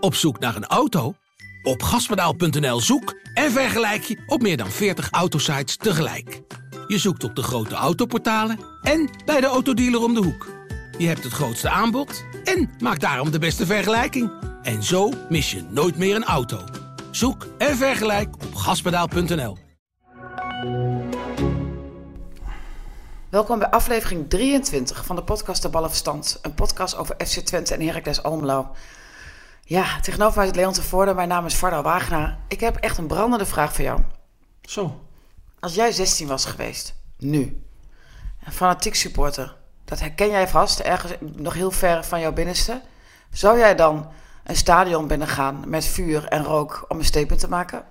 Op zoek naar een auto? Op gaspedaal.nl zoek en vergelijk je op meer dan 40 autosites tegelijk. Je zoekt op de grote autoportalen en bij de autodealer om de hoek. Je hebt het grootste aanbod en maakt daarom de beste vergelijking. En zo mis je nooit meer een auto. Zoek en vergelijk op gaspedaal.nl. Welkom bij aflevering 23 van de podcast De Ballenverstand. Een podcast over FC Twente en Heracles Almelo. Ja, tegenover mij is Leon Tevoorde. Mijn naam is Varda Wagenaar. Ik heb echt een brandende vraag voor jou. Zo. Als jij 16 was geweest, nu, een fanatiek supporter, dat herken jij vast, ergens nog heel ver van jouw binnenste. Zou jij dan een stadion binnengaan met vuur en rook om een statement te maken?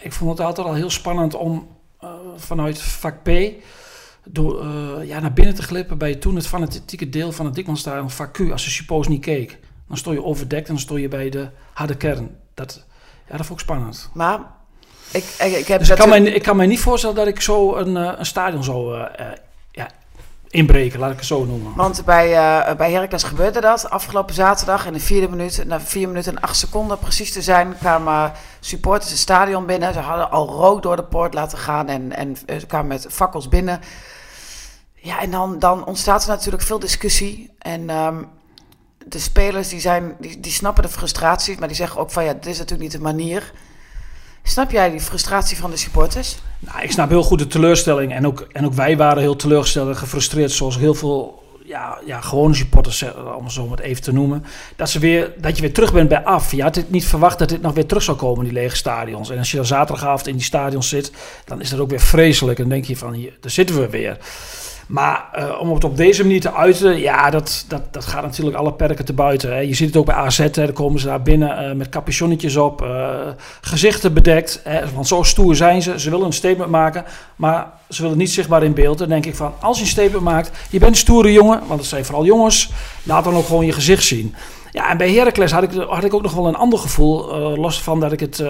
Ik vond het altijd al heel spannend om uh, vanuit vak P door, uh, ja, naar binnen te glippen bij toen het fanatieke deel van het Dikmanstadion vak Q, als de suppose niet keek. Dan stond je overdekt en dan stond je bij de harde kern. Dat, ja, dat vond ik spannend. Maar ik, ik, ik heb dus ik, kan mij, ik kan mij niet voorstellen dat ik zo een, uh, een stadion zou uh, ja, inbreken, laat ik het zo noemen. Want bij, uh, bij Heracles gebeurde dat. Afgelopen zaterdag in de vierde minuut, na vier minuten en acht seconden precies te zijn, kwamen supporters het stadion binnen. Ze hadden al rook door de poort laten gaan en, en ze kwamen met fakkels binnen. Ja, en dan, dan ontstaat er natuurlijk veel discussie. En um, de spelers die, zijn, die, die snappen de frustratie, maar die zeggen ook van ja, dit is natuurlijk niet de manier. Snap jij die frustratie van de supporters? Nou, ik snap heel goed de teleurstelling. En ook, en ook wij waren heel teleurgesteld en gefrustreerd, zoals heel veel ja, ja, gewone supporters, om zo maar even te noemen. Dat, ze weer, dat je weer terug bent bij af. Je had het niet verwacht dat dit nog weer terug zou komen, die lege stadions. En als je dan zaterdagavond in die stadions zit, dan is dat ook weer vreselijk. En dan denk je van, hier, daar zitten we weer. Maar uh, om het op deze manier te uiten, ja, dat, dat, dat gaat natuurlijk alle perken te buiten. Hè. Je ziet het ook bij AZ, hè. dan komen ze daar binnen uh, met capuchonnetjes op, uh, gezichten bedekt. Hè. Want zo stoer zijn ze. Ze willen een statement maken, maar ze willen niet zichtbaar in beeld. Dan denk ik van, als je een statement maakt, je bent een stoere jongen, want het zijn vooral jongens, laat dan ook gewoon je gezicht zien. Ja, en bij Heracles had ik, had ik ook nog wel een ander gevoel, los van dat ik het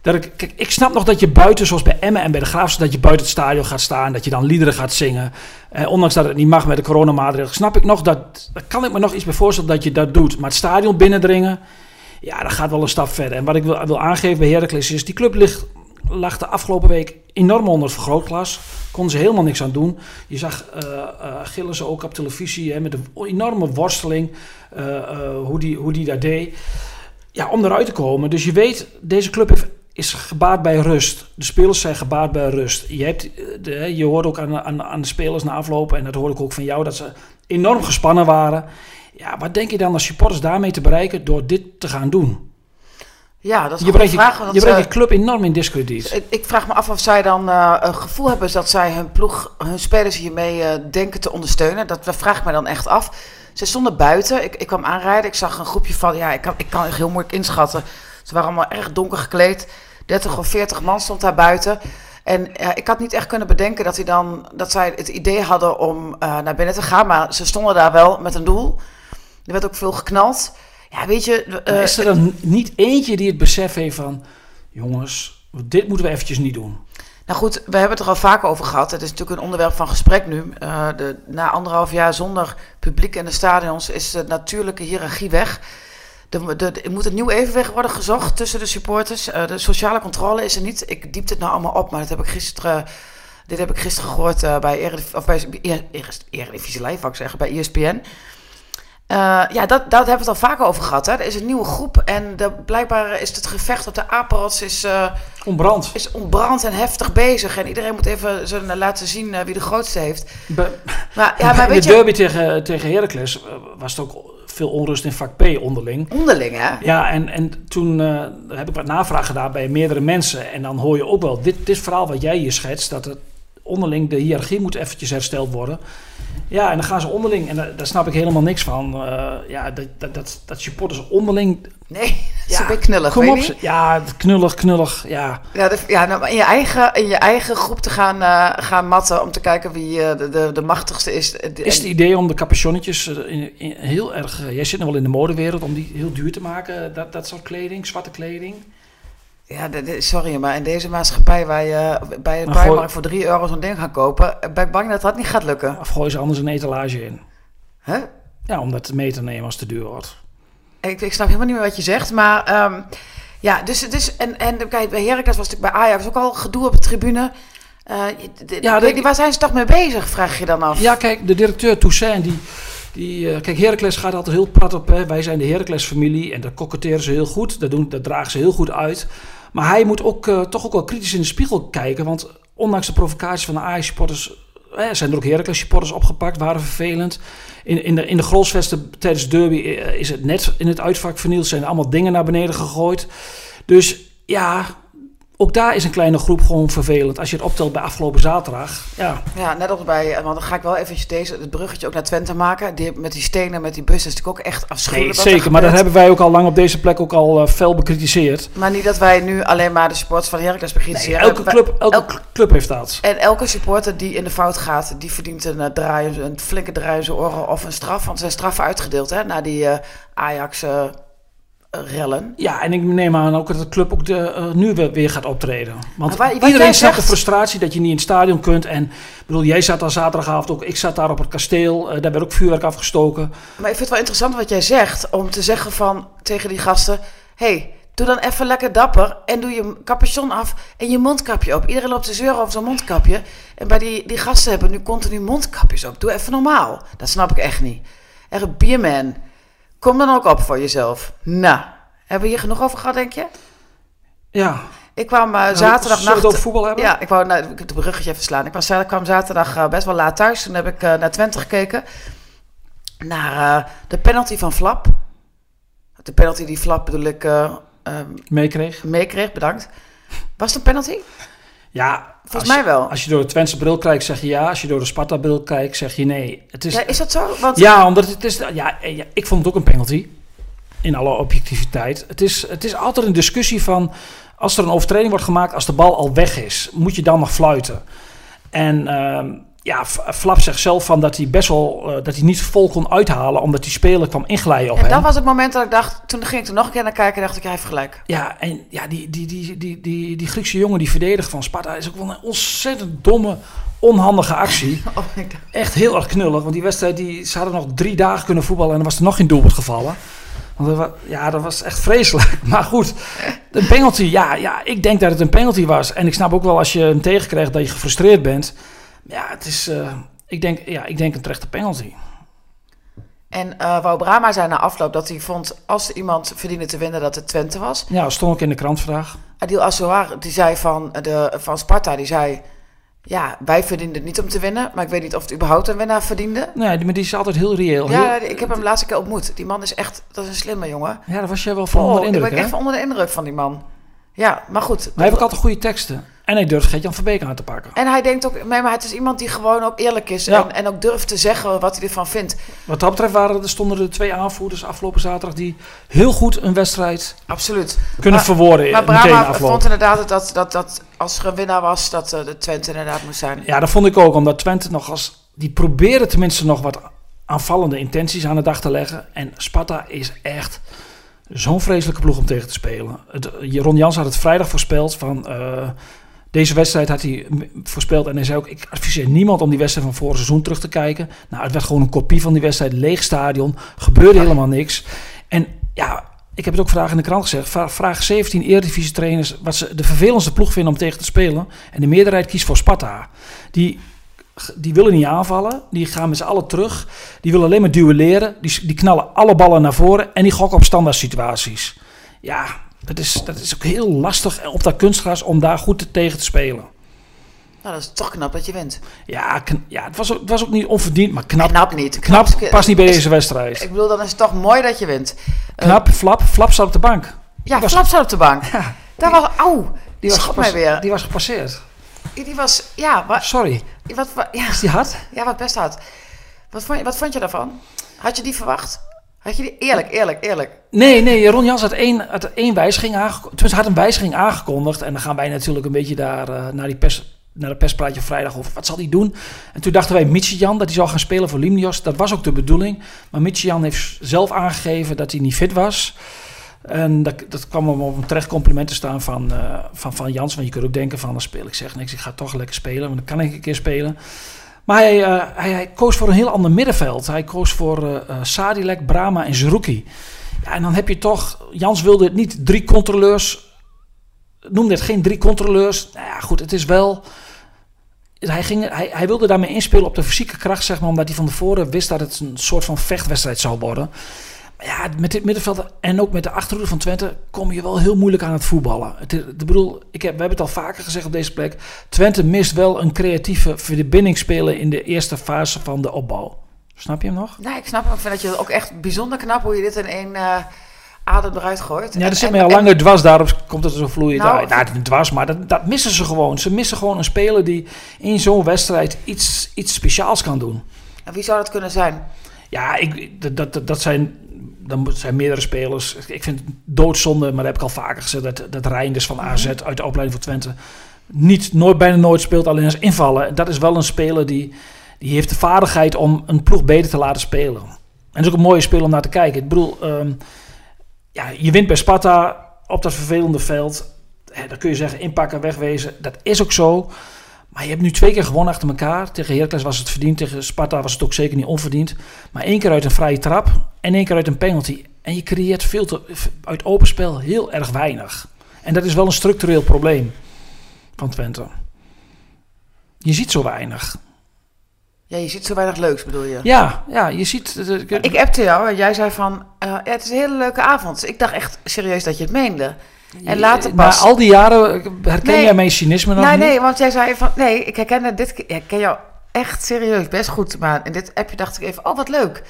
dat ik, kijk, ik snap nog dat je buiten, zoals bij Emmen en bij de Graafse, dat je buiten het stadion gaat staan, dat je dan liederen gaat zingen. Eh, ondanks dat het niet mag met de coronamaatregelen, snap ik nog dat, dat kan ik me nog iets bij voorstellen dat je dat doet. Maar het stadion binnendringen, ja, dat gaat wel een stap verder. En wat ik wil, wil aangeven bij Heracles is, die club ligt, lag de afgelopen week enorm onder het vergrootglas. Konden ze helemaal niks aan doen. Je zag uh, uh, Gillissen ook op televisie hè, met een enorme worsteling, uh, hoe, die, hoe die dat deed. Ja, om eruit te komen. Dus je weet, deze club heeft is gebaat bij rust. De spelers zijn gebaat bij rust. Je, hebt, de, je hoort ook aan, aan, aan de spelers na aflopen, en dat hoor ik ook van jou, dat ze enorm gespannen waren. Ja, wat denk je dan als supporters daarmee te bereiken door dit te gaan doen? Ja, dat is je brengt vraag. Je, brengt je club enorm in discrediet. Ik, ik, vraag me af of zij dan uh, een gevoel hebben dat zij hun ploeg, hun spelers hiermee uh, denken te ondersteunen. Dat, dat vraag ik me dan echt af. Ze stonden buiten. Ik, ik kwam aanrijden. Ik zag een groepje van, ja, ik kan, ik kan heel moeilijk inschatten. Ze waren allemaal erg donker gekleed. 30 of 40 man stond daar buiten. En ja, ik had niet echt kunnen bedenken dat, hij dan, dat zij het idee hadden om uh, naar binnen te gaan. Maar ze stonden daar wel met een doel. Er werd ook veel geknald. Ja, weet je... Uh, is er dan niet eentje die het besef heeft van... Jongens, dit moeten we eventjes niet doen. Nou goed, we hebben het er al vaak over gehad. Het is natuurlijk een onderwerp van gesprek nu. Uh, de, na anderhalf jaar zonder publiek in de stadions is de natuurlijke hiërarchie weg. Er, er, moet een nieuw evenwicht worden gezocht tussen de supporters. Uh, de sociale controle is er niet. Ik diep het nou allemaal op, maar dat heb ik gisteren, dit heb ik gisteren gehoord uh, bij, Erediv of bij Eredivisie Live, ik zeggen, bij ESPN. Uh, ja, dat, dat hebben we het al vaker over gehad. Hè. Er is een nieuwe groep en de, blijkbaar is het gevecht op de apenrots is, ontbrand. is ontbrand en heftig bezig. En iedereen moet even zo laten zien wie de grootste heeft. Be maar, ja, maar weet de derby je, tegen, tegen Heracles was het ook veel onrust in vak P onderling. Onderling, hè? Ja, en, en toen uh, heb ik wat navraag gedaan bij meerdere mensen. En dan hoor je ook wel, dit, dit verhaal wat jij hier schetst, dat het onderling de hiërarchie moet eventjes hersteld worden. Ja, en dan gaan ze onderling, en daar, daar snap ik helemaal niks van. Uh, ja, dat, dat, dat, dat supporters onderling. Nee, ja, een beetje knullig. Kom op, ja, knullig, knullig, ja. Ja, de, ja nou, in, je eigen, in je eigen groep te gaan, uh, gaan matten om te kijken wie uh, de, de, de machtigste is. Is het idee om de capuchonnetjes in, in, heel erg. jij zit nog wel in de modewereld om die heel duur te maken, dat, dat soort kleding, zwarte kleding? Ja, sorry, maar in deze maatschappij waar je bij een Primark voor 3 euro zo'n ding gaat kopen, ben ik bang dat dat niet gaat lukken. Of gooi ze anders een etalage in. Huh? Ja, om dat mee te nemen als het te duur wordt. Ik, ik snap helemaal niet meer wat je zegt, maar ehm, ja, dus het is en en kijk, bij Heracles was natuurlijk bij Ajax ook al gedoe op de tribune. Uh, ja, de, waar zijn ze toch mee bezig, vraag je dan af? Ja, kijk, de directeur Toussaint, die, die, uh, kijk, Heracles gaat altijd heel prat op. Hè. Wij zijn de Heracles-familie en dat koketteren ze heel goed. Dat, doen, dat dragen ze heel goed uit. Maar hij moet ook uh, toch ook wel kritisch in de spiegel kijken. Want ondanks de provocaties van de Ajax-supporters... zijn er ook Heracles-supporters opgepakt, waren vervelend. In, in de, in de Grolsvesten tijdens de derby is het net in het uitvak vernield. Zijn allemaal dingen naar beneden gegooid. Dus ja, ook daar is een kleine groep gewoon vervelend. Als je het optelt bij afgelopen zaterdag. Ja, ja net als bij. Want dan ga ik wel eventjes deze, het bruggetje ook naar Twente maken. Die, met die stenen, met die bussen is natuurlijk ook echt afschuwelijk. Nee, zeker, maar dat hebben wij ook al lang op deze plek ook al uh, fel bekritiseerd. Maar niet dat wij nu alleen maar de supporters van Heracles bekritiseren. Nee, elke, club, elke club heeft dat. En elke supporter die in de fout gaat, die verdient een, uh, draai, een flinke draai in zijn oren of een straf. Want er zijn straffen uitgedeeld hè, na die uh, Ajax rellen. Ja, en ik neem aan ook dat de club ook de, uh, nu weer gaat optreden. Want waar, iedereen snapt de frustratie dat je niet in het stadion kunt. En bedoel, jij zat daar zaterdagavond ook, ik zat daar op het kasteel. Uh, daar werd ook vuurwerk afgestoken. Maar ik vind het wel interessant wat jij zegt. Om te zeggen van tegen die gasten: hey, doe dan even lekker dapper. En doe je capuchon af en je mondkapje op. Iedereen loopt te zeuren over zo'n mondkapje. En bij die, die gasten hebben nu continu mondkapjes op. Doe even normaal. Dat snap ik echt niet. Er bierman Kom dan ook op voor jezelf. Nou, hebben we hier genoeg over gehad, denk je? Ja. Ik kwam uh, zaterdag nacht. over voetbal hebben? Ja, ik wou nou, het bruggetje even slaan. Ik, was, ik kwam zaterdag uh, best wel laat thuis. Toen heb ik uh, naar Twente gekeken. Naar de penalty van Flap. De penalty die Flap bedoel ik. Um, meekreeg. Meekreeg, bedankt. Was het een penalty? Ja, volgens mij wel. Als je door de Twentse bril kijkt, zeg je ja. Als je door de Sparta-bril kijkt, zeg je nee. Het is, ja, is dat zo? Want... Ja, omdat het is. Ja, ja, ik vond het ook een penalty. In alle objectiviteit. Het is, het is altijd een discussie van. Als er een overtreding wordt gemaakt, als de bal al weg is, moet je dan nog fluiten. En uh, ja, Flap zegt zelf van dat hij best wel uh, dat hij niet vol kon uithalen, omdat die speler kwam inglijden op en hem. dat was het moment dat ik dacht, toen ging ik er nog een keer naar kijken en dacht ik, hij heeft gelijk. Ja, en ja, die, die, die, die, die, die Griekse jongen die verdediger van Sparta is ook wel een ontzettend domme, onhandige actie. oh Echt heel erg knullig, want die wedstrijd, die, ze hadden nog drie dagen kunnen voetballen en er was er nog geen doelpunt gevallen. Want ja, dat was echt vreselijk. Maar goed, een penalty, ja, ja, ik denk dat het een penalty was. En ik snap ook wel als je hem tegenkrijgt dat je gefrustreerd bent. Ja, het is, uh, ik, denk, ja, ik denk een terechte penalty. En uh, Wou Brama zei na afloop dat hij vond, als iemand verdiende te winnen, dat het Twente was. Ja, dat stond ook in de krant vandaag. Adil Assouar, die zei van, de, van Sparta, die zei... Ja, wij verdienden het niet om te winnen, maar ik weet niet of het überhaupt een winnaar verdiende. Nee, maar die is altijd heel reëel. Ja, ik heb hem laatste keer ontmoet. Die man is echt, dat is een slimme jongen. Ja, daar was jij wel van oh, onder de indruk, Ik ben echt onder de indruk van die man. Ja, maar goed. Hij heeft ook altijd goede teksten. En hij durft Gert-Jan Verbeek aan te pakken. En hij denkt ook, maar het is iemand die gewoon ook eerlijk is. En, en ook durft te zeggen wat hij ervan vindt. Wat dat betreft waren er, stonden er twee aanvoerders afgelopen zaterdag die heel goed een wedstrijd Absoluut. kunnen maar, verwoorden. Maar Brahma vond inderdaad dat, dat, dat als er een winnaar was, dat uh, de Twente inderdaad moest zijn. Ja, dat vond ik ook. Omdat Twente nog als... Die proberen tenminste nog wat aanvallende intenties aan de dag te leggen. En Sparta is echt zo'n vreselijke ploeg om tegen te spelen. Het, Ron Jans had het vrijdag voorspeld van... Uh, deze wedstrijd had hij voorspeld en hij zei ook: Ik adviseer niemand om die wedstrijd van vorig seizoen terug te kijken. Nou, het werd gewoon een kopie van die wedstrijd, leeg stadion, gebeurde helemaal niks. En ja, ik heb het ook vandaag in de krant gezegd: vraag 17 Eredivisie trainers wat ze de vervelendste ploeg vinden om tegen te spelen. En de meerderheid kiest voor Sparta. Die, die willen niet aanvallen, die gaan met z'n allen terug. Die willen alleen maar duelleren, die, die knallen alle ballen naar voren en die gokken op standaard situaties. Ja, dat is, dat is ook heel lastig op dat kunstgras om daar goed tegen te spelen. Nou, dat is toch knap dat je wint. Ja, ja het, was ook, het was ook niet onverdiend, maar knap. Knap niet. Knap, knap past niet bij deze wedstrijd. Ik bedoel, dan is het toch mooi dat je wint. Knap, uh, Flap, Flap zat op de bank. Ja, was, Flap zat op de bank. Ja, Daar was, auw, die was, mij weer. die was gepasseerd. Die was, ja. Wat, Sorry. Wat, wat, ja. Is die hard? Ja, wat best hard. Wat vond, je, wat vond je daarvan? Had je die verwacht? Had je eerlijk, eerlijk, eerlijk. Nee, nee, Ron Jans had één, had één wijziging aangekondigd. had een wijziging aangekondigd. En dan gaan wij natuurlijk een beetje daar uh, naar, die pers, naar de perspraatje vrijdag over. Wat zal hij doen? En toen dachten wij Michijan dat hij zou gaan spelen voor Limnios. Dat was ook de bedoeling. Maar Michijan heeft zelf aangegeven dat hij niet fit was. En dat, dat kwam om op een terecht compliment te staan van, uh, van, van Jans. Want je kunt ook denken van, dan speel ik zeg niks. Ik ga toch lekker spelen, want dan kan ik een keer spelen. Maar hij, uh, hij, hij, koos voor een heel ander middenveld. Hij koos voor uh, Sadilek, Brama en Zerouki. Ja, en dan heb je toch, Jans wilde het niet drie controleurs, noemde het geen drie controleurs. Nou ja, goed, het is wel, hij, ging, hij, hij wilde daarmee inspelen op de fysieke kracht, zeg maar, omdat hij van tevoren wist dat het een soort van vechtwedstrijd zou worden. Ja, met dit middenveld en ook met de achterhoede van Twente kom je wel heel moeilijk aan het voetballen. Het, ik bedoel, ik heb, we hebben het al vaker gezegd op deze plek. Twente mist wel een creatieve verbindingsspeler in de eerste fase van de opbouw. Snap je hem nog? Nee, ik snap hem. Ik vind dat je het ook echt bijzonder knap hoe je dit in één eh, adem eruit gooit. Ja, En- dat zit en- mij al en- langer dwars, daarom komt het zo vloeiend Nou, uit. Nou, niet dwars, maar dat, dat missen ze gewoon. Ze missen gewoon een speler die in zo'n wedstrijd iets, iets speciaals kan doen. En wie zou dat kunnen zijn? Ja, ik, dat, dat, dat zijn, dan zijn meerdere spelers. Ik vind het doodzonde, maar dat heb ik al vaker gezegd, dat, dat Reinders van AZ uit de opleiding voor Twente niet, nooit, bijna nooit speelt, alleen als invallen. Dat is wel een speler die, die heeft de vaardigheid om een ploeg beter te laten spelen. En dat is ook een mooie speler om naar te kijken. Ik bedoel, ehm, ja, je wint bij Sparta op dat vervelende veld. Dan kun je zeggen, inpakken, wegwezen. Dat is ook zo. Maar je hebt nu twee keer gewonnen achter elkaar. Tegen Heracles was het verdiend. Tegen Sparta was het ook zeker niet onverdiend. Maar één keer uit een vrije trap en één keer uit een penalty. En je creëert veel te, uit open spel heel erg weinig. En dat is wel een structureel probleem van Twente. Je ziet zo weinig. Ja, je ziet zo weinig leuks, bedoel je? Ja, ja je ziet... eh, Ik appte jou en jij zei van, eh, ja, het is een hele leuke avond. Ik dacht echt serieus dat je het meende. En later Na al die jaren herken Nee. jij mijn cynisme nog nee, niet? nee, want jij zei van, nee, ik herken dit, ik ken jou echt serieus best goed. Maar in dit appje dacht ik even, oh wat leuk.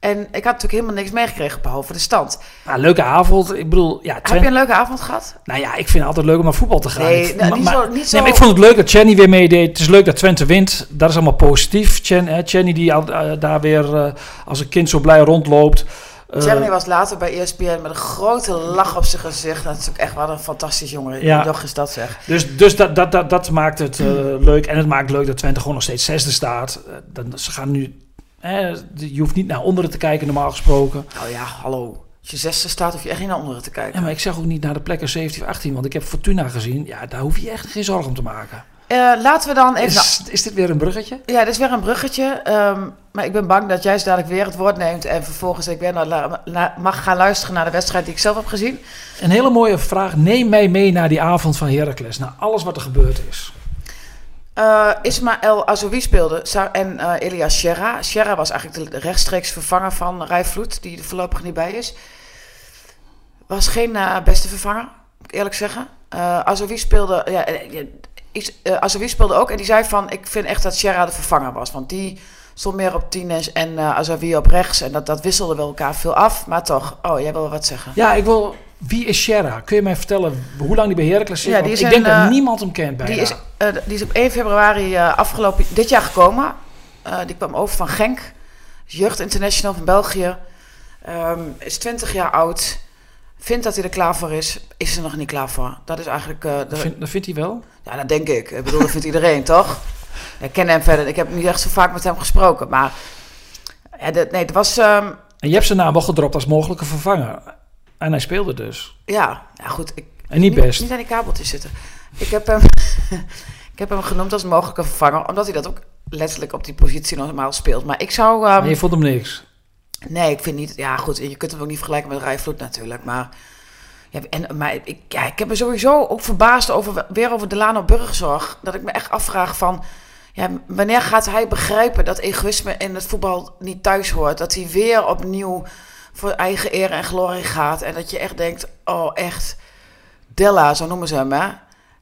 En ik had natuurlijk helemaal niks meegekregen behalve de stand. Nou, leuke avond. Ik bedoel, ja, Heb je een leuke avond gehad? Nou ja, ik vind het altijd leuk om naar voetbal te gaan. Nee, Ik- nou, maar- niet zo- maar- niet Nee, zo- maar ik vond het leuk dat Chenny weer meedeed. Het is leuk dat Twente wint. Dat is allemaal positief. Chen, Chenny die eh, daar weer eh, als een kind zo blij rondloopt. Eh, Jeremy was later bij ESPN met een grote lach op zijn gezicht. Dat is ook echt wat een fantastisch jongen. Ja. Joch is dat zeg. dus dus dat, dat, dat, dat maakt het eh, leuk. En het maakt leuk dat Twente gewoon nog steeds zesde staat. Eh, dan, ze gaan nu... je hoeft niet naar onderen te kijken normaal gesproken. Nou ja, hallo. Als je zesde staat, hoef je echt niet naar onderen te kijken. Ja, maar ik zeg ook niet naar de plekken 17 of 18. Want ik heb Fortuna gezien. Ja, daar hoef je echt geen zorgen om te maken. Eh, laten we dan even... Is, is dit weer een bruggetje? Ja, dit is weer een bruggetje. ehm, maar ik ben bang dat jij dadelijk weer het woord neemt. En vervolgens ik weer naar, la- na- mag gaan luisteren naar de wedstrijd die ik zelf heb gezien. Een hele mooie vraag. Neem mij mee naar die avond van Heracles. Naar alles wat er gebeurd is. Eh Ismaël Azoui speelde en eh, Elias Sierra. Sierra was eigenlijk de rechtstreeks vervanger van Rijvloed, die er voorlopig niet bij is. Was geen beste vervanger, moet ik eerlijk zeggen. Eh Azoui speelde, ja, is- eh, Azoui speelde ook en die zei van, ik vind echt dat Sierra de vervanger was. Want die stond meer op 10 en, eh Azoui op rechts. En dat, dat wisselde wel elkaar veel af, maar toch. Oh, jij wil wat zeggen. Ja, ik wil... Wie is Sierra? Kun je mij vertellen hoe lang die bij Heracles zit? Ja, die ik is denk een, dat eh, niemand hem kent bijna. Die is, die is op 1 februari afgelopen dit jaar gekomen. Die kwam over van Genk. Jeugd International van België. Ehm, is 20 jaar oud. Vindt dat hij er klaar voor is. Is er nog niet klaar voor. Dat is eigenlijk... eh, de, dat, vindt, dat vindt hij wel. ja, dat denk ik. Ik bedoel, dat vindt iedereen, toch? Ik ken hem verder. Ik heb niet echt zo vaak met hem gesproken. Maar ja, nee, het was... ehm, En je hebt zijn naam wel gedropt als mogelijke vervanger. En hij speelde dus. ja, ja, goed. Ik, En niet best. Niet aan die kabeltjes zitten. Ik heb hem, ik heb hem genoemd als mogelijke vervanger. Omdat hij dat ook letterlijk op die positie normaal speelt. Maar ik zou... Maar je vond hem niks. Nee, ik vind niet... Ja, goed, je kunt hem ook niet vergelijken met Rijvloed natuurlijk, maar... En, maar ik, ja, ik heb me sowieso ook verbaasd over, weer over Delano Burgzorg. Dat ik me echt afvraag van... Ja, wanneer gaat hij begrijpen dat egoïsme in het voetbal niet thuis hoort? Dat hij weer opnieuw voor eigen eer en glorie gaat. En dat je echt denkt, oh echt, Della, zo noemen ze hem, hè?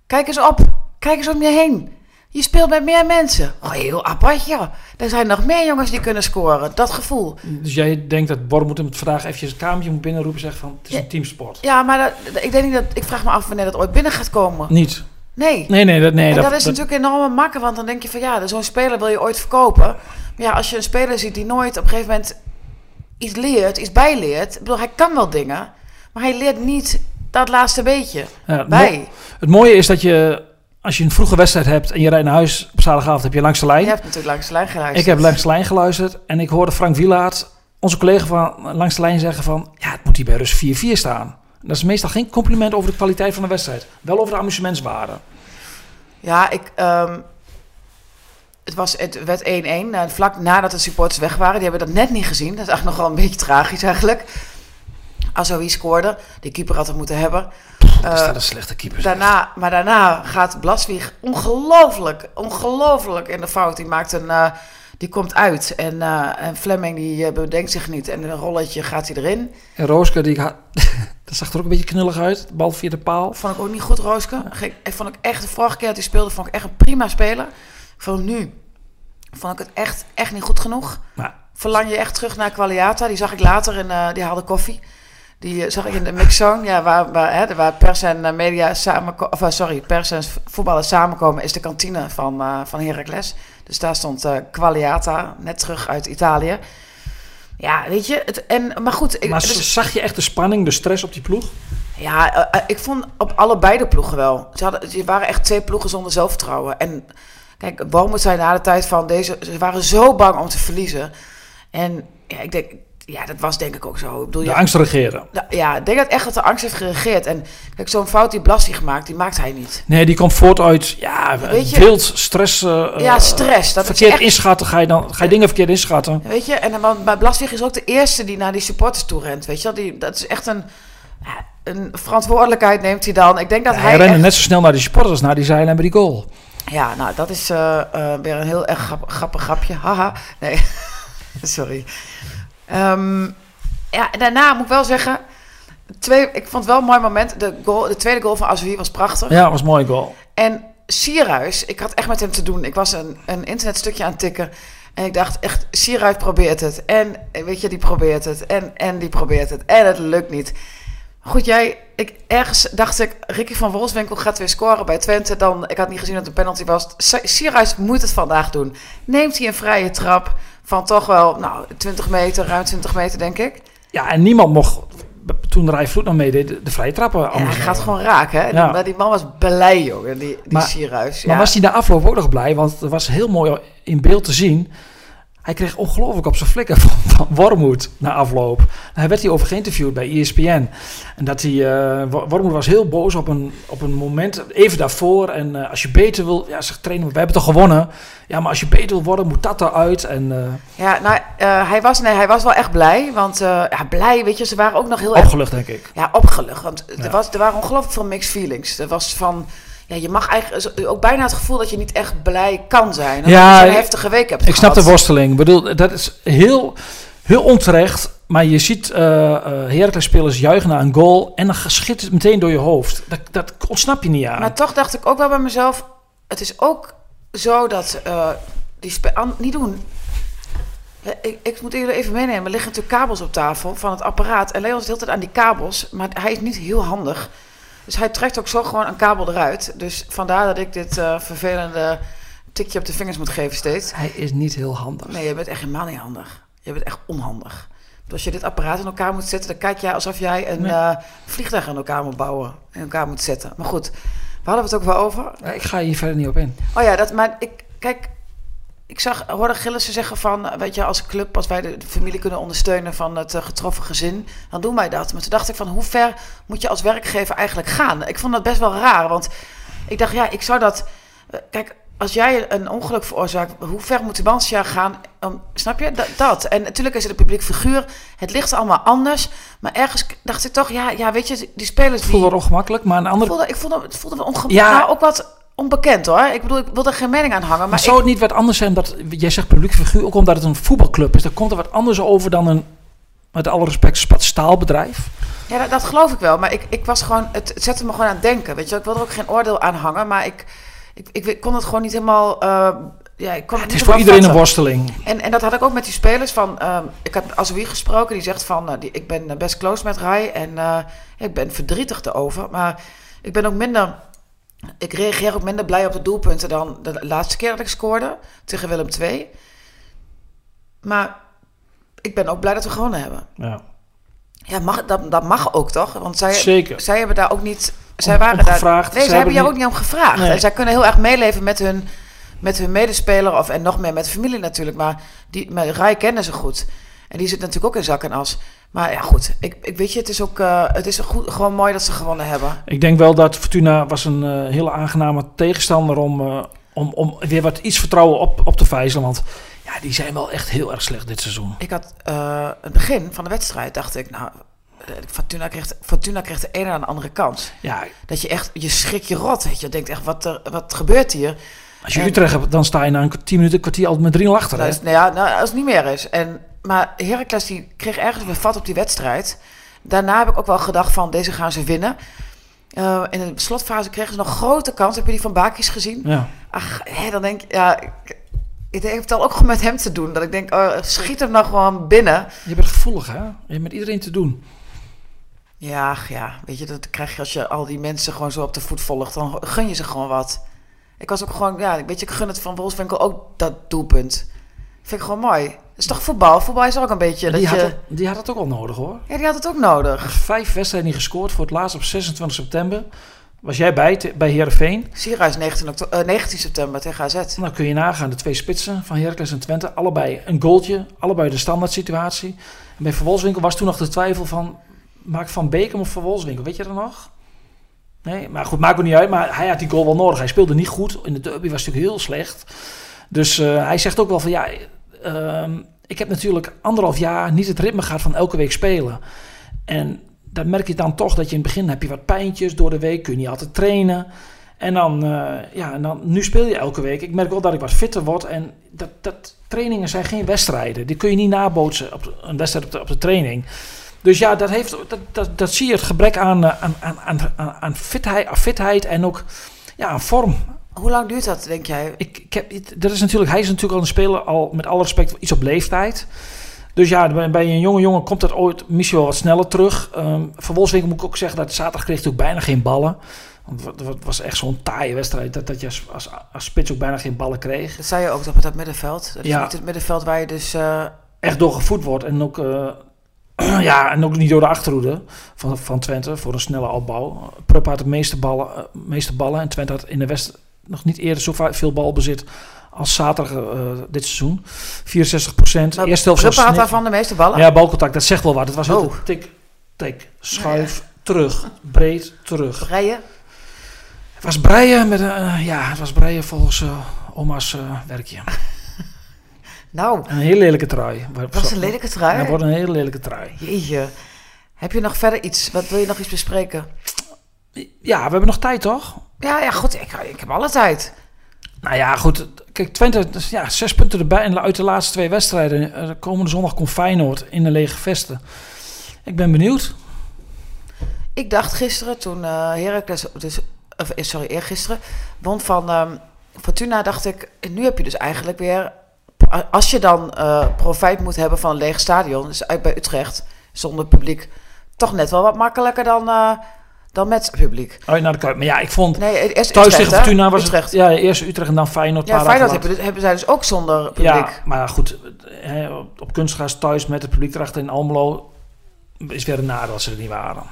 Kijk eens op, kijk eens om je heen. Je speelt met meer mensen. Oh, heel apart, ja. Er zijn nog meer jongens die kunnen scoren. Dat gevoel. Dus jij denkt dat Borm hem vandaag eventjes het kamertje moet binnenroepen en zeggen van... Het is Ja. een teamsport. Ja, maar dat, dat- ik denk niet dat. Ik vraag me af wanneer dat ooit binnen gaat komen. Niet. Nee. Nee, nee, dat, nee en dat, dat is natuurlijk een enorme makker, want dan denk je van ja, zo'n speler wil je ooit verkopen. Maar ja, als je een speler ziet die nooit op een gegeven moment iets leert, iets bijleert. Ik bedoel, hij kan wel dingen, maar hij leert niet dat laatste beetje ja, het bij. mo- Het mooie is dat je, als je een vroege wedstrijd hebt en je rijdt naar huis op zaterdagavond, heb je langs de lijn. Je hebt natuurlijk langs de lijn geluisterd. Ik heb langs de lijn geluisterd en ik hoorde Frank Wielaert, onze collega van langs de lijn, zeggen van... Ja, het moet hier bij rust 4-4 staan. Dat is meestal geen compliment over de kwaliteit van de wedstrijd. Wel over de amusementswaarde. Ja, ik. ehm, het, was, het werd 1-1. nou, vlak nadat de supporters weg waren. Die hebben dat net niet gezien. Dat is eigenlijk nog wel een beetje tragisch eigenlijk. Azoui scoorde. Die keeper had het moeten hebben. Is Eh, dat een slechte keeper. Daarna, maar daarna gaat Blaswieg ongelooflijk, ongelooflijk in de fout. Die maakt een, eh, die komt uit en, eh, en Fleming die bedenkt zich niet en een rolletje gaat hij erin. En Rooske, die dat zag er ook een beetje knullig uit. Bal via de paal. Vond ik ook niet goed, Rooske. Ik vond ik echt de vorige keer dat hij speelde, vond ik echt een prima speler. Hem nu, vond ik het echt, echt niet goed genoeg. Maar Verlang je echt terug naar Qualiata? Die zag ik later eh, die haalde koffie. Die eh, zag ik in de mixzone, ja, waar, waar, hè, waar pers en eh, media samen, of eh, sorry, pers en voetballers samenkomen, is de kantine van, eh van Heracles. Dus daar stond eh Qualiata, net terug uit Italië. Ja, weet je, het, en, maar goed. Ik, Maar dus- zag je echt de spanning, de stress op die ploeg? ja, ik vond op allebei de ploegen wel. Ze, hadden, ze waren echt twee ploegen zonder zelfvertrouwen. En kijk, Bomen zei na de tijd van deze... Ze waren zo bang om te verliezen. En ja, ik denk... Ja, dat was denk ik ook zo. Ik bedoel, De ja, angst regeren. ja, ik denk dat echt dat de angst heeft geregeerd. En kijk, zo'n fout die Blassie gemaakt, die maakt hij niet. Nee, die komt voort uit ja, Weet je- wild stress. eh, Ja, stress. Dat verkeerd echt- inschatten, ga je, dan, ga je dingen verkeerd inschatten. Weet je, en dan, maar Blaswig is ook de eerste die naar die supporters toe rent. Weet je die, dat is echt een, een verantwoordelijkheid neemt hij dan. Ik denk dat Ja, hij hij rende echt- net zo snel naar die supporters naar die en bij die goal. Ja, nou, dat is eh, eh, weer een heel erg grap- grappig grapje. Haha. Nee, sorry. Ehm, ja, daarna moet ik wel zeggen... Twee, ik vond het wel een mooi moment. De, goal, de tweede goal van Azoui was prachtig. Ja, was een mooie goal. En Sierhuis, ik had echt met hem te doen. Ik was een, een internetstukje aan het tikken. En ik dacht echt, Sierhuis probeert het. En weet je, die probeert het. En, en die probeert het. En het lukt niet. Goed, jij, ik, ergens dacht ik, Ricky van Wolfswinkel gaat weer scoren bij Twente. Dan, ik had niet gezien dat het een penalty was. Si- Sierhuis moet het vandaag doen. Neemt hij een vrije trap van toch wel, nou, 20 meter, ruim 20 meter denk ik. Ja, en niemand mocht, toen Rijf Vloed nog meedeed, de, de vrije trappen Ja, hij gaat gewoon raken, hè. Die, maar die man was blij, jongen, die, die Maar- Sierhuis. Maar was hij na afloop ook nog blij? Want het was heel mooi in beeld te zien. Hij kreeg ongelooflijk op zijn flikker van, van Wormoed na afloop. Hij werd hierover geïnterviewd bij ESPN. En dat hij, Wor- Wormoed was heel boos op een, op een moment, even daarvoor. En eh, als je beter wil, ja, zegt trainer, we hebben toch gewonnen. Ja, maar als je beter wil worden, moet dat eruit. En eh, Ja, nou, hij, was, nee, hij was wel echt blij. Want ja, blij, weet je, ze waren ook nog heel erg opgelucht, denk ik. ja, opgelucht. Want Ja. er, was, er waren ongelooflijk veel mixed feelings. Er was van, ja, je mag eigenlijk ook bijna het gevoel dat je niet echt blij kan zijn. Omdat Ja, je ik- heftige week hebt Ik snap de worsteling. Ik bedoel, dat is heel, heel onterecht. Maar je ziet eh eh Heracles-spelers juichen naar een goal... en dan schiet het meteen door je hoofd. Dat, dat ontsnap je niet aan. Maar toch dacht ik ook wel bij mezelf, het is ook zo dat eh, die an- niet doen. Ik, ik moet jullie even meenemen. Er liggen natuurlijk kabels op tafel van het apparaat. En Leon zit de hele tijd aan die kabels. Maar hij is niet heel handig. Dus hij trekt ook zo gewoon een kabel eruit. Dus vandaar dat ik dit eh, vervelende tikje op de vingers moet geven steeds. Hij is niet heel handig. Nee, je bent echt helemaal niet handig. Je bent echt onhandig. Want Als je dit apparaat in elkaar moet zetten, dan kijk jij alsof jij een Nee. eh, vliegtuig in elkaar moet bouwen. In elkaar moet zetten. Maar goed, we hadden het ook wel over. Ik ga hier verder niet op in. Oh ja, dat, maar ik, kijk, ik zag, hoorde Gillissen zeggen van, weet je, als club, als wij de, familie kunnen ondersteunen van het eh, getroffen gezin, dan doen wij dat. Maar toen dacht ik van, hoe ver moet je als werkgever eigenlijk gaan? Ik vond dat best wel raar, want ik dacht, ja, ik zou dat, eh, kijk, als jij een ongeluk veroorzaakt, hoe ver moet de Bansja gaan? om- snap je dat, dat? En natuurlijk is het een publiek figuur. Het ligt allemaal anders. Maar ergens dacht ik toch, ja, ja weet je, die spelers Het die. voelde wel ongemakkelijk, maar Ik andere voelde, ik voelde, het voelde wel onge- Ja. nou, ook wat onbekend hoor. Ik bedoel, ik wil er geen mening aan hangen. Maar, Maar ik, zou het niet wat anders zijn dat jij zegt publiek figuur, ook omdat het een voetbalclub is, dan komt er wat anders over dan een, met alle respect, spat- staalbedrijf? ja, dat, dat geloof ik wel. Maar ik, ik was gewoon, het, het zette me gewoon aan het denken. Weet je, ik wil er ook geen oordeel aan hangen. Maar ik, ik, ik, kon het gewoon niet helemaal. eh, ja, ik kon Het is voor iedereen een worsteling. En, en dat had ik ook met die spelers van. ehm, ik had met Azoui gesproken, die zegt van. eh, die, ik ben eh, best close met Rai en ik ben verdrietig erover. Maar ik ben ook minder. Ik reageer ook minder blij op de doelpunten dan de laatste keer dat ik scoorde tegen Willem II. Maar ik ben ook blij dat we gewonnen hebben. Ja. Ja, mag, dat, dat mag ook toch? Want zij, Zeker. zij hebben daar ook niet. Zij Om- waren om daar. gevraagd. Nee, Ze zij hebben jou ook niet om gevraagd. Nee. En zij kunnen heel erg meeleven met hun, met hun medespeler. Of, en nog meer met familie natuurlijk. Maar die, maar Rai kennen ze goed. En die zit natuurlijk ook in zak en as. Maar ja, goed. Ik, ik weet je, het is ook eh, het is goed, gewoon mooi dat ze gewonnen hebben. Ik denk wel dat Fortuna was een eh, hele aangename tegenstander om, eh, om, om weer wat iets vertrouwen op, op te vijzelen. Want ja, die zijn wel echt heel erg slecht dit seizoen. Ik had het begin van de wedstrijd, dacht ik, nou, Fortuna kreeg, Fortuna kreeg de ene aan de andere kans. Ja, Dat je echt, je schrik je rot, weet je. Je denkt echt, wat, er, wat gebeurt hier? als je En- Utrecht hebt, dan sta je na een 10 minuten, kwartier altijd met 3 achter. Nou, Hè? nou ja, nou, als het niet meer is. En, maar Heracles die kreeg ergens weer vat op die wedstrijd. Daarna heb ik ook wel gedacht van, deze gaan ze winnen. Eh, in de slotfase kregen ze nog grote kans. Heb je die van Bakis gezien? Ja. Ach, hè, dan denk ik, ja... Ik, het heeft dan ook gewoon met hem te doen. Dat ik denk, oh, schiet hem nou gewoon binnen. Je bent gevoelig, hè? Je hebt met iedereen te doen. Ja, ach, ja, weet je, dat krijg je als je al die mensen gewoon zo op de voet volgt. Dan gun je ze gewoon wat. Ik was ook gewoon, ja, weet je, ik gun het van Wolfswinkel ook dat doelpunt. Vind ik gewoon mooi. Het is toch voetbal? Voetbal is ook een beetje dat Die had, je... het, die had het ook al nodig, hoor. Ja, die had het ook nodig. Vijf wedstrijden niet gescoord voor het laatst op 26 september. Was jij bij, te- bij Heerenveen? Sierhuis 19, okto- eh, 19 september tegen AZ. Nou kun je nagaan, de twee spitsen van Heracles en Twente. Allebei een goaltje, allebei de standaard situatie. En bij Van Wolfswinkel was toen nog de twijfel van... Maak Van Beek hem of Van Wolfswinkel, weet je dat nog? Nee, maar goed, maakt ook niet uit. Maar hij had die goal wel nodig. Hij speelde niet goed. In de derby was hij natuurlijk heel slecht. Dus eh, hij zegt ook wel van ja... ehm, ik heb natuurlijk anderhalf jaar niet het ritme gehad van elke week spelen. En dan merk je dan toch dat je in het begin heb je wat pijntjes door de week. Kun je niet altijd trainen. En dan, eh, ja, en dan, nu speel je elke week. Ik merk wel dat ik wat fitter word. En dat, dat trainingen zijn geen wedstrijden. Die kun je niet nabootsen op de- een wedstrijd op de, op de training. Dus ja, dat, heeft, dat, dat, dat zie je het gebrek aan, eh, aan, aan, aan, aan, fitheid, aan fitheid en ook ja, aan vorm. Hoe lang duurt dat, denk jij? Ik, ik heb, dat is natuurlijk, hij is natuurlijk al een speler, al met alle respect, iets op leeftijd. Dus ja, bij, een jonge jongen komt dat ooit misschien wel wat sneller terug. Ehm van Wolfswinkel moet ik ook zeggen dat zaterdag kreeg hij ook bijna geen ballen. Want het wa- het was echt zo'n taaie wedstrijd dat, dat je als, als, als spits ook bijna geen ballen kreeg. Dat zei je ook toch met dat middenveld. Dat is Ja. niet het middenveld waar je dus... eh, Echt doorgevoed wordt en ook, eh, ja, en ook niet door de achterhoede van, van Twente voor een snelle opbouw. Prupp had de meeste ballen, eh, meeste ballen en Twente had in de West nog niet eerder zo veel balbezit als zaterdag eh, dit seizoen. 64 procent. maar Eerste helft was daarvan de meeste ballen? Ja, balcontact, dat zegt wel wat. Het was heel Oh. tik, tik, schuif, terug, breed, terug. Rijden? Het was breien met een, eh, ja, het was breien volgens eh, oma's werkje. Nou, Een heel lelijke trui. dat was een lelijke trui. Dat wordt een hele lelijke trui. Jeetje. Heb je nog verder iets? Wat wil je nog iets bespreken? Ja, we hebben nog tijd, toch? Ja, ja, goed. Ik, ik heb alle tijd. Nou ja, goed. Kijk, Twente, dus ja, zes punten erbij en uit de laatste twee wedstrijden. Eh, komende zondag komt Feyenoord in de lege vesten. Ik ben benieuwd. Ik dacht gisteren, toen eh Heracles, dus, of, eh, sorry, eergisteren, won van ehm, Fortuna, dacht ik, nu heb je dus eigenlijk weer, als je dan eh, profijt moet hebben van een leeg stadion, dus uit bij Utrecht, zonder publiek, toch net wel wat makkelijker dan, dan met publiek. Uit naar de Kuip. Maar ja, ik vond Nee, eerst thuis Utrecht, tegen? Fortuna was Utrecht. het... Ja, eerst Utrecht en dan Feyenoord. Ja, Feyenoord hebben, hebben zij dus ook zonder publiek. Ja, maar goed, hè, op, op kunstgras thuis met het publiek erachter in Almelo is weer een nadeel als ze er niet waren.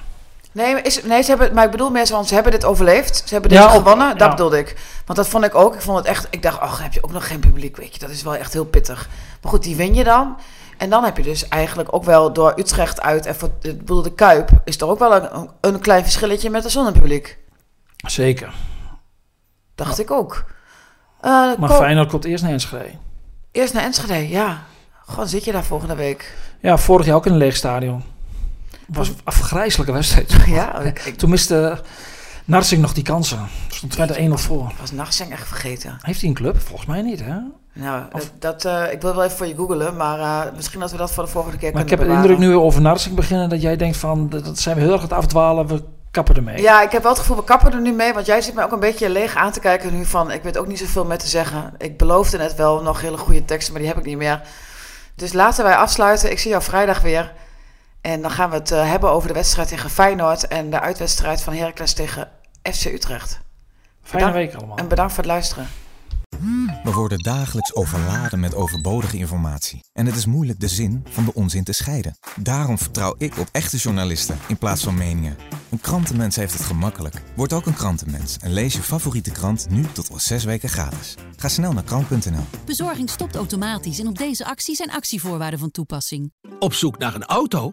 Nee, is, nee ze hebben, maar ik bedoel mensen, want ze hebben dit overleefd. Ze hebben dit Ja, gewonnen, dat bedoelde ik. Want dat vond ik ook. Ik vond het echt, ik dacht, ach, heb je ook nog geen publiek, weet je. Dat is wel echt heel pittig. Maar goed, die win je dan. En dan heb je dus eigenlijk ook wel door Utrecht uit en voor ik bedoel, de Kuip is er ook wel een, een klein verschilletje met de zonnepubliek. Zeker. Dacht ik ook. Eh, Maar Ko- Feyenoord komt eerst naar Enschede. Eerst naar Enschede, ja. Gewoon zit je daar volgende week. Ja, vorig jaar ook in een leeg stadion. was een afgrijzelijke wedstrijd. Ja, ik, ik Toen miste Narsing nog die kansen. Stond Twente 1-0 voor. was Nachtzeng echt vergeten. Heeft hij een club? Volgens mij niet, hè? Nou, Of- dat, dat, eh, ik wil wel even voor je googelen, maar eh, misschien dat we dat voor de volgende keer Maar ik heb de indruk nu over Narsing beginnen dat jij denkt van, dat zijn we heel erg aan het afdwalen, we kappen ermee. Ja, ik heb wel het gevoel, we kappen er nu mee. Want jij zit mij ook een beetje leeg aan te kijken nu van... Ik weet ook niet zoveel meer te zeggen. Ik beloofde net wel nog hele goede teksten, maar die heb ik niet meer. Dus laten wij afsluiten. Ik zie jou vrijdag weer. En dan gaan we het eh, hebben over de wedstrijd tegen Feyenoord... en de uitwedstrijd van Heracles tegen FC Utrecht. Fijne bedankt. week allemaal. En bedankt voor het luisteren. We worden dagelijks overladen met overbodige informatie. En het is moeilijk de zin van de onzin te scheiden. Daarom vertrouw ik op echte journalisten in plaats van meningen. Een krantenmens heeft het gemakkelijk. Word ook een krantenmens en lees je favoriete krant nu tot al zes weken gratis. Ga snel naar krant.nl. Bezorging stopt automatisch en op deze actie zijn actievoorwaarden van toepassing. Op zoek naar een auto?